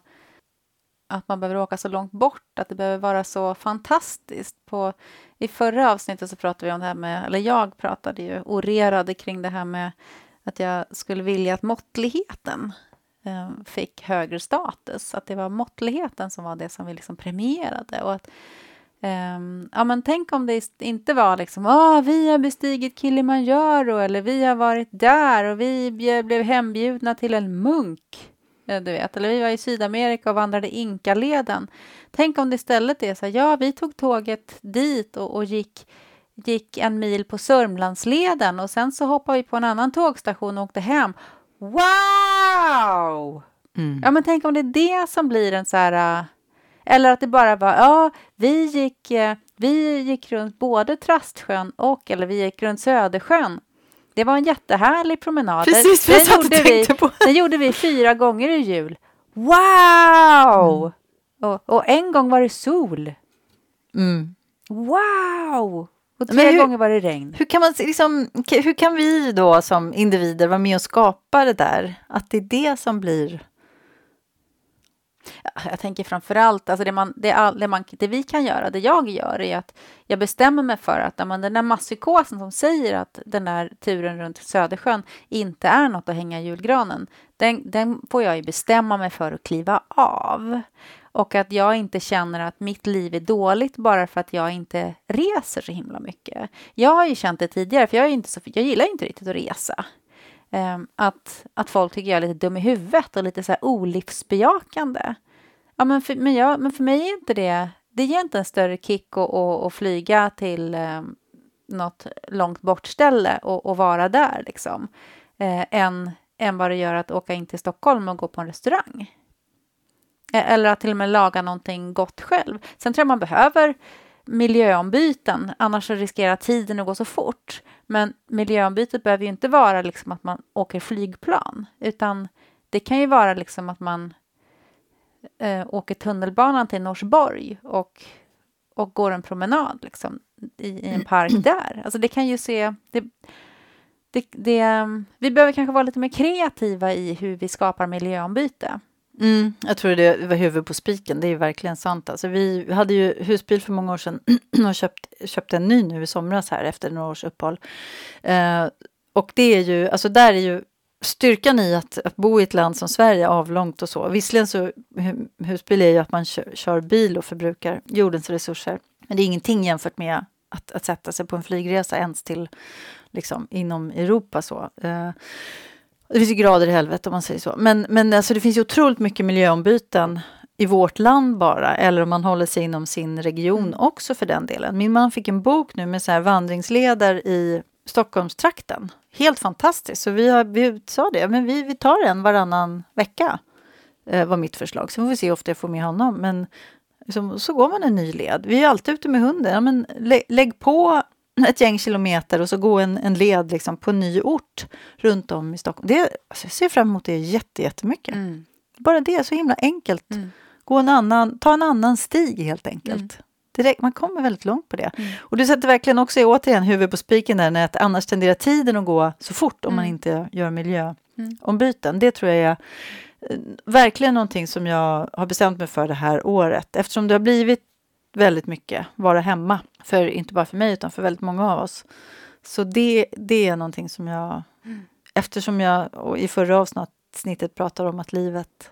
att man behöver åka så långt bort, att det behöver vara så fantastiskt. På, I förra avsnittet så pratade vi om det här med, eller jag pratade ju, orerade kring det här med att jag skulle vilja att måttligheten eh, fick högre status. Att det var måttligheten som var det som vi liksom premierade. Och att, eh, ja, men tänk om det inte var liksom Åh, vi har bestigit Kilimanjaro eller vi har varit där och vi blev hembjudna till en munk. Du vet, eller vi var i Sydamerika och vandrade Inkaleden. Tänk om det istället är så här, ja, vi tog tåget dit och, och gick gick en mil på Sörmlandsleden och sen så hoppade vi på en annan tågstation och åkte hem. Wow! Mm. Ja, men tänk om det är det som blir en så här... Eller att det bara var, ja, vi gick, äh, vi gick runt både Trastsjön och, eller vi gick runt Södersjön. Det var en jättehärlig promenad. Precis, det, det gjorde vi, på. Det gjorde vi fyra gånger i jul. Wow! Mm. Och, och, en gång var det sol. Mm. Wow! Och tre hur, gånger var det regn. Hur kan, man, liksom, hur kan vi då som individer vara med och skapa det där? Att det är det som blir... Jag tänker framför allt, alltså det, man, det, all, det, man, det vi kan göra, det jag gör, är att jag bestämmer mig för att man, den där masspsykosen som säger att den där turen runt Södersjön inte är något att hänga i julgranen, den, den får jag ju bestämma mig för att kliva av. Och att jag inte känner att mitt liv är dåligt bara för att jag inte reser så himla mycket. Jag har ju känt det tidigare, för jag, är inte så, jag gillar inte riktigt att resa. Ehm, att, att folk tycker jag är lite dum i huvudet och lite så här olivsbejakande. Ja, men, för, men, jag, men för mig är inte det... Det ger inte en större kick att, flyga till eh, något långt bort ställe och, och vara där, liksom. Eh, än, än vad det gör att åka in till Stockholm och gå på en restaurang. Eh, eller att till och med laga någonting gott själv. Sen tror jag man behöver miljöombyten, annars riskerar tiden att gå så fort. Men miljöombytet behöver ju inte vara liksom att man åker flygplan, utan det kan ju vara liksom att man äh, åker tunnelbanan till Norsborg och, och går en promenad liksom, i, i en park där. Alltså det kan ju se... Det, det, det, vi behöver kanske vara lite mer kreativa i hur vi skapar miljöombyte. Mm, jag tror det var huvudet på spiken, det är verkligen sant. Alltså, vi hade ju husbil för många år sedan och köpt, köpte en ny nu i somras här efter några års uppehåll. Eh, och det är ju, alltså där är ju styrkan i att, att bo i ett land som Sverige, avlångt och så. Visserligen så husbil är ju att man kör, kör bil och förbrukar jordens resurser. Men det är ingenting jämfört med att, att sätta sig på en flygresa ens till liksom, inom Europa. så. Eh, det finns ju grader i helvetet om man säger så. Men, men alltså, det finns ju otroligt mycket miljöombyten i vårt land bara, eller om man håller sig inom sin region mm. också för den delen. Min man fick en bok nu med så här vandringsleder i Stockholmstrakten. Helt fantastiskt. Så vi, har, vi sa det, men vi, vi tar en varannan vecka. Eh, var mitt förslag. Sen får vi se hur ofta jag får med honom. Men så, så går man en ny led. Vi är alltid ute med hunden. Ja, men lä, lägg på ett gäng kilometer och så gå en, en led liksom på ny ort runt om i Stockholm. Det, alltså jag ser fram emot det jättemycket. Mm. Bara det är så himla enkelt. Mm. Gå en annan, ta en annan stig helt enkelt. Mm. Direkt, man kommer väldigt långt på det. Mm. Och du sätter verkligen också återigen huvudet på spiken där, när att annars tenderar tiden att gå så fort om man mm. inte gör miljöombyten. Det tror jag är eh, verkligen någonting som jag har bestämt mig för det här året. Eftersom det har blivit väldigt mycket vara hemma. För, inte bara för mig, utan för väldigt många av oss. Så det, det är någonting som jag... Mm. Eftersom jag i förra avsnittet pratade om att livet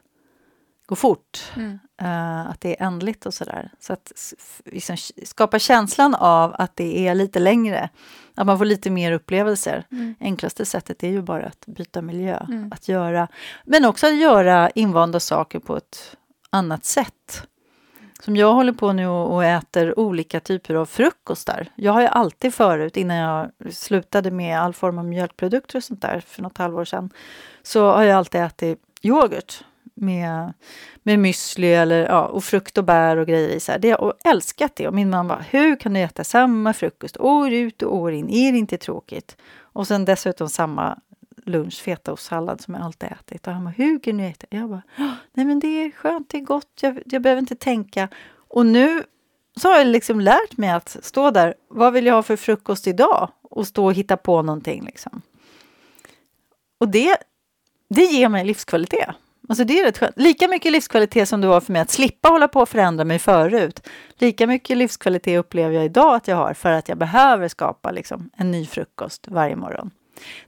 går fort, mm. uh, att det är ändligt och sådär. Så att liksom, skapa känslan av att det är lite längre, att man får lite mer upplevelser. Mm. Enklaste sättet är ju bara att byta miljö, mm. att göra, men också att göra invanda saker på ett annat sätt. Som jag håller på nu och äter olika typer av frukostar. Jag har ju alltid förut, innan jag slutade med all form av mjölkprodukter och sånt där för något halvår sedan, så har jag alltid ätit yoghurt med, med müsli eller, ja, och frukt och bär och grejer i. Så här. Det, och älskat det. Och min man bara, hur kan du äta samma frukost år ut och år in? Är det inte tråkigt? Och sen dessutom samma lunch fetaostsallad som jag alltid ätit. Och han bara, hur kan du äta? Jag bara, nej men det är skönt, det är gott, jag, jag behöver inte tänka. Och nu så har jag liksom lärt mig att stå där, vad vill jag ha för frukost idag? Och stå och hitta på någonting liksom. Och det, det ger mig livskvalitet. Alltså det är rätt skönt. Lika mycket livskvalitet som det var för mig att slippa hålla på och förändra mig förut. Lika mycket livskvalitet upplever jag idag att jag har för att jag behöver skapa liksom, en ny frukost varje morgon.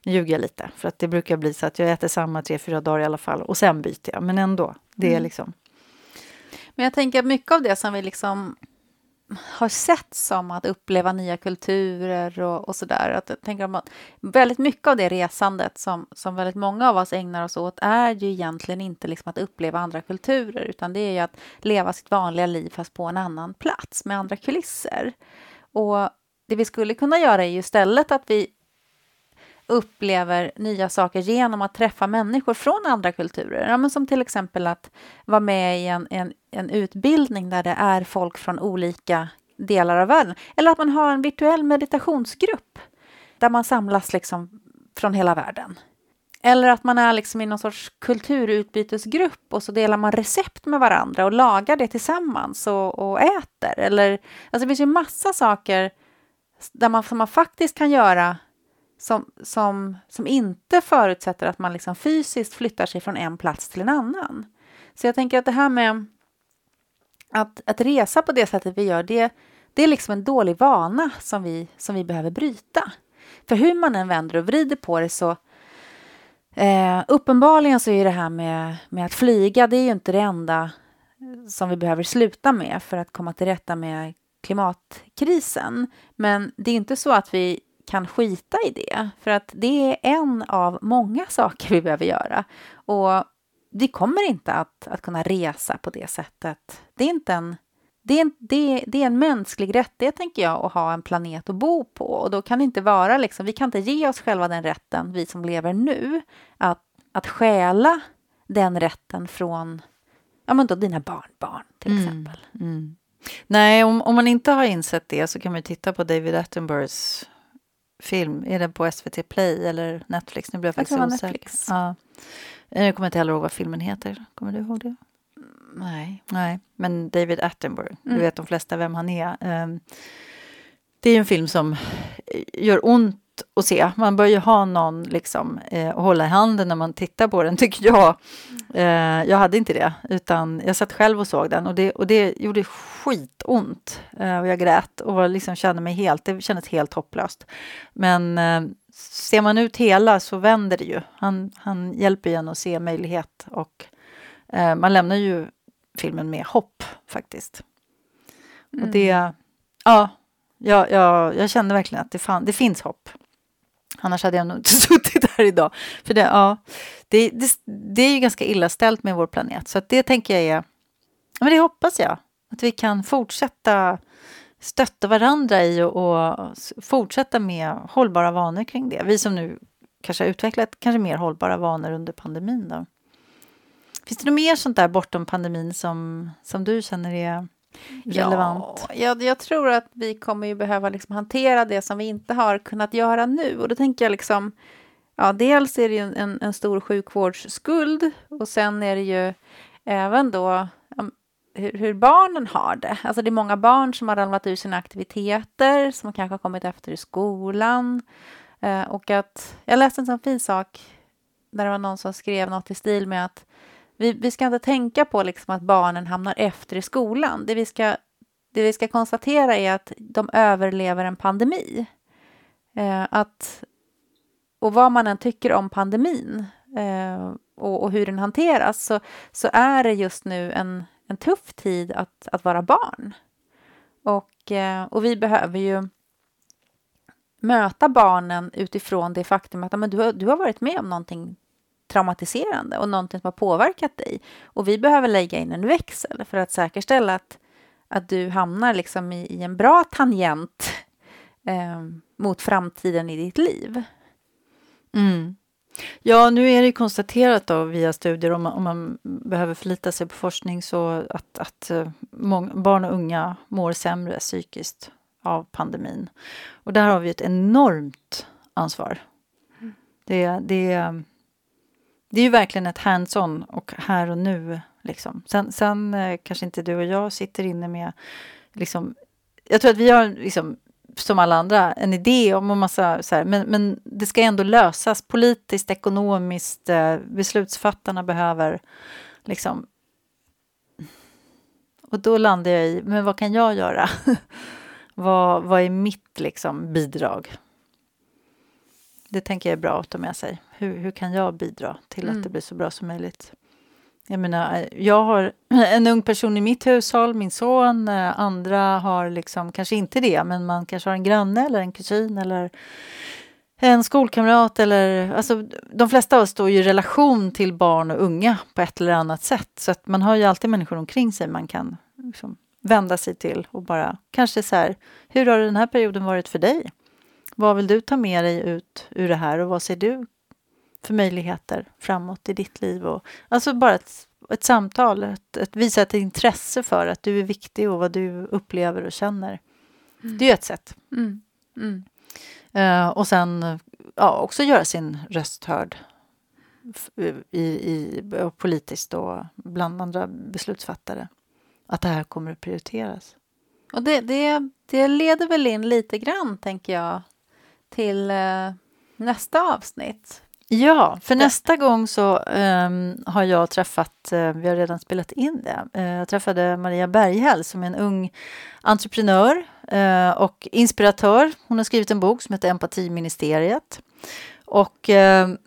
Nu ljuger jag lite, för att det brukar bli så att jag äter samma tre, fyra dagar i alla fall och sen byter jag. Men ändå, det är mm. liksom... Men jag tänker att mycket av det som vi liksom har sett som att uppleva nya kulturer och, och sådär. Att jag tänker att väldigt mycket av det resandet som, som väldigt många av oss ägnar oss åt är ju egentligen inte liksom att uppleva andra kulturer utan det är ju att leva sitt vanliga liv fast på en annan plats med andra kulisser. Och det vi skulle kunna göra är ju istället att vi upplever nya saker genom att träffa människor från andra kulturer. Ja, men som till exempel att vara med i en, en, en utbildning där det är folk från olika delar av världen. Eller att man har en virtuell meditationsgrupp där man samlas liksom från hela världen. Eller att man är liksom i någon sorts kulturutbytesgrupp och så delar man recept med varandra och lagar det tillsammans och, och äter. Eller, alltså det finns ju massa saker där man, som man faktiskt kan göra som, som, som inte förutsätter att man liksom fysiskt flyttar sig från en plats till en annan. Så jag tänker att det här med att, att resa på det sättet vi gör, det, det är liksom en dålig vana som vi, som vi behöver bryta. För hur man än vänder och vrider på det så eh, uppenbarligen så är det här med, med att flyga, det är ju inte det enda som vi behöver sluta med för att komma till rätta med klimatkrisen. Men det är inte så att vi kan skita i det. För att det är en av många saker vi behöver göra. Och vi kommer inte att, att kunna resa på det sättet. Det är inte en det är, en, det, det är en mänsklig rättighet, tänker jag, att ha en planet att bo på. Och då kan det inte vara liksom, vi kan inte ge oss själva den rätten, vi som lever nu, att, att stjäla den rätten från ja, men då dina barnbarn, till mm, exempel. Mm. Nej, om, om man inte har insett det så kan man titta på David Attenboroughs film. Är den på SVT Play eller Netflix? Nu blir jag faktiskt jag osäker. Netflix. Ja. Jag kommer inte heller ihåg vad filmen heter. Kommer du ihåg det? Nej. Nej, men David Attenborough, mm. du vet de flesta vem han är. Ehm, det är en film som gör ont att se. Man bör ju ha någon liksom, eh, att hålla i handen när man tittar på den, tycker jag. Eh, jag hade inte det, utan jag satt själv och såg den och det, och det gjorde skitont. Eh, och jag grät och liksom kände mig helt, det kändes helt hopplöst. Men eh, ser man ut hela så vänder det ju. Han, han hjälper ju en att se möjlighet och eh, man lämnar ju filmen med hopp faktiskt. Mm. Och det, ja, jag, jag, jag kände verkligen att det, fan, det finns hopp. Annars hade jag nog inte suttit här idag. För det, ja, det, det, det är ju ganska illa ställt med vår planet. Så det tänker jag är... Men det hoppas jag. Att vi kan fortsätta stötta varandra i och, och fortsätta med hållbara vanor kring det. Vi som nu kanske har utvecklat kanske mer hållbara vanor under pandemin. Då. Finns det något mer sånt där bortom pandemin som, som du känner är relevant? Ja, jag, jag tror att vi kommer ju behöva liksom hantera det som vi inte har kunnat göra nu. Och då tänker jag liksom, ja, dels är det ju en, en stor sjukvårdsskuld och sen är det ju även då hur, hur, barnen har det. Alltså det är många barn som har ramlat ur sina aktiviteter, som kanske har kommit efter i skolan. Eh, och att, jag läste en sån fin sak där det var någon som skrev något i stil med att vi, vi ska inte tänka på liksom att barnen hamnar efter i skolan. Det vi, ska, det vi ska konstatera är att de överlever en pandemi. Eh, att, och vad man än tycker om pandemin eh, och, och, hur den hanteras så, så är det just nu en, en tuff tid att, att vara barn. Och, eh, och vi behöver ju möta barnen utifrån det faktum att men du, har, du har varit med om någonting traumatiserande och någonting som har påverkat dig. Och vi behöver lägga in en växel för att säkerställa att, att du hamnar liksom i, i en bra tangent eh, mot framtiden i ditt liv. Mm. Ja, nu är det konstaterat då via studier om man, om man behöver förlita sig på forskning så att, att uh, barn och unga mår sämre psykiskt av pandemin. Och där har vi ett enormt ansvar Det, det, det är ju verkligen ett hands-on och här och nu. Liksom. Sen, sen eh, kanske inte du och jag sitter inne med... Liksom, jag tror att vi har, liksom, som alla andra, en idé om en massa... Så här, men, men det ska ändå lösas politiskt, ekonomiskt. Eh, beslutsfattarna behöver liksom... Och då landar jag i, men vad kan jag göra? vad, vad är mitt liksom, bidrag? Det tänker jag är bra att ta med sig. Hur, hur kan jag bidra till mm. att det blir så bra som möjligt? Jag menar, jag har en ung person i mitt hushåll, min son. Eh, andra har liksom kanske inte det, men man kanske har en granne eller en kusin eller en skolkamrat. Eller, alltså, de flesta av oss står ju i relation till barn och unga på ett eller annat sätt. Så att man har ju alltid människor omkring sig man kan liksom, vända sig till och bara kanske så här, hur har den här perioden varit för dig? Vad vill du ta med dig ut ur det här och vad ser du för möjligheter framåt i ditt liv? Och, alltså bara ett, ett samtal, ett, ett, visa ett intresse för att du är viktig och vad du upplever och känner. Mm. Det är ju ett sätt. Mm. Mm. Uh, och sen ja, också göra sin röst hörd i, i, politiskt och bland andra beslutsfattare. Att det här kommer att prioriteras. Och det, det, det leder väl in lite grann, tänker jag, till eh, nästa avsnitt. Ja, för nästa gång så um, har jag träffat, uh, vi har redan spelat in det, uh, jag träffade Maria Berghäll som är en ung entreprenör uh, och inspiratör. Hon har skrivit en bok som heter Empatiministeriet. Och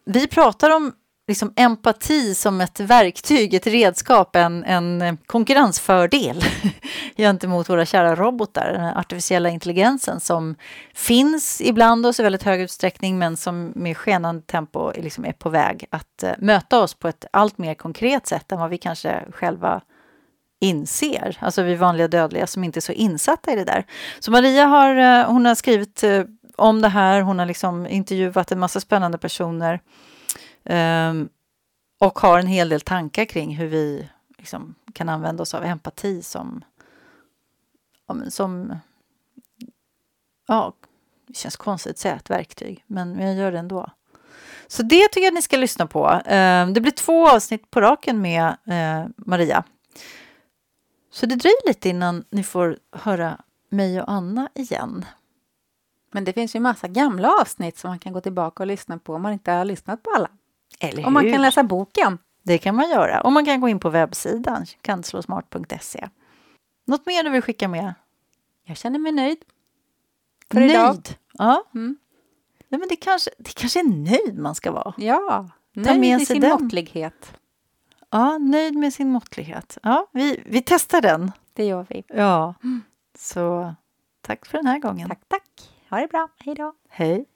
vi pratar om liksom empati som ett verktyg, ett redskap, en, en konkurrensfördel gentemot våra kära robotar, den artificiella intelligensen som finns ibland oss i väldigt hög utsträckning men som med skenande tempo liksom är på väg att eh, möta oss på ett allt mer konkret sätt än vad vi kanske själva inser, alltså vi vanliga dödliga som inte är så insatta i det där. Så Maria har, eh, hon har skrivit eh, om det här, hon har liksom intervjuat en massa spännande personer. Um, och har en hel del tankar kring hur vi liksom kan använda oss av empati som, som ja, det känns konstigt att säga ett verktyg, men jag gör det ändå. Så det tycker jag ni ska lyssna på. Um, det blir två avsnitt på raken med uh, Maria. Så det dröjer lite innan ni får höra mig och Anna igen. Men det finns ju massa gamla avsnitt som man kan gå tillbaka och lyssna på om man inte har lyssnat på alla. Eller hur? Och man kan läsa boken. Det kan man göra. Och man kan gå in på webbsidan kanslosmart.se. Något mer du vill skicka med? Jag känner mig nöjd. För nöjd? Idag. Ja. Mm. Nej, men det kanske, det kanske är nöjd man ska vara. Ja, nöjd Ta med, med sin den. måttlighet. Ja, nöjd med sin måttlighet. Ja, vi, vi testar den. Det gör vi. Ja, mm. så tack för den här gången. Tack, tack. Ha det bra. Hej då. Hej.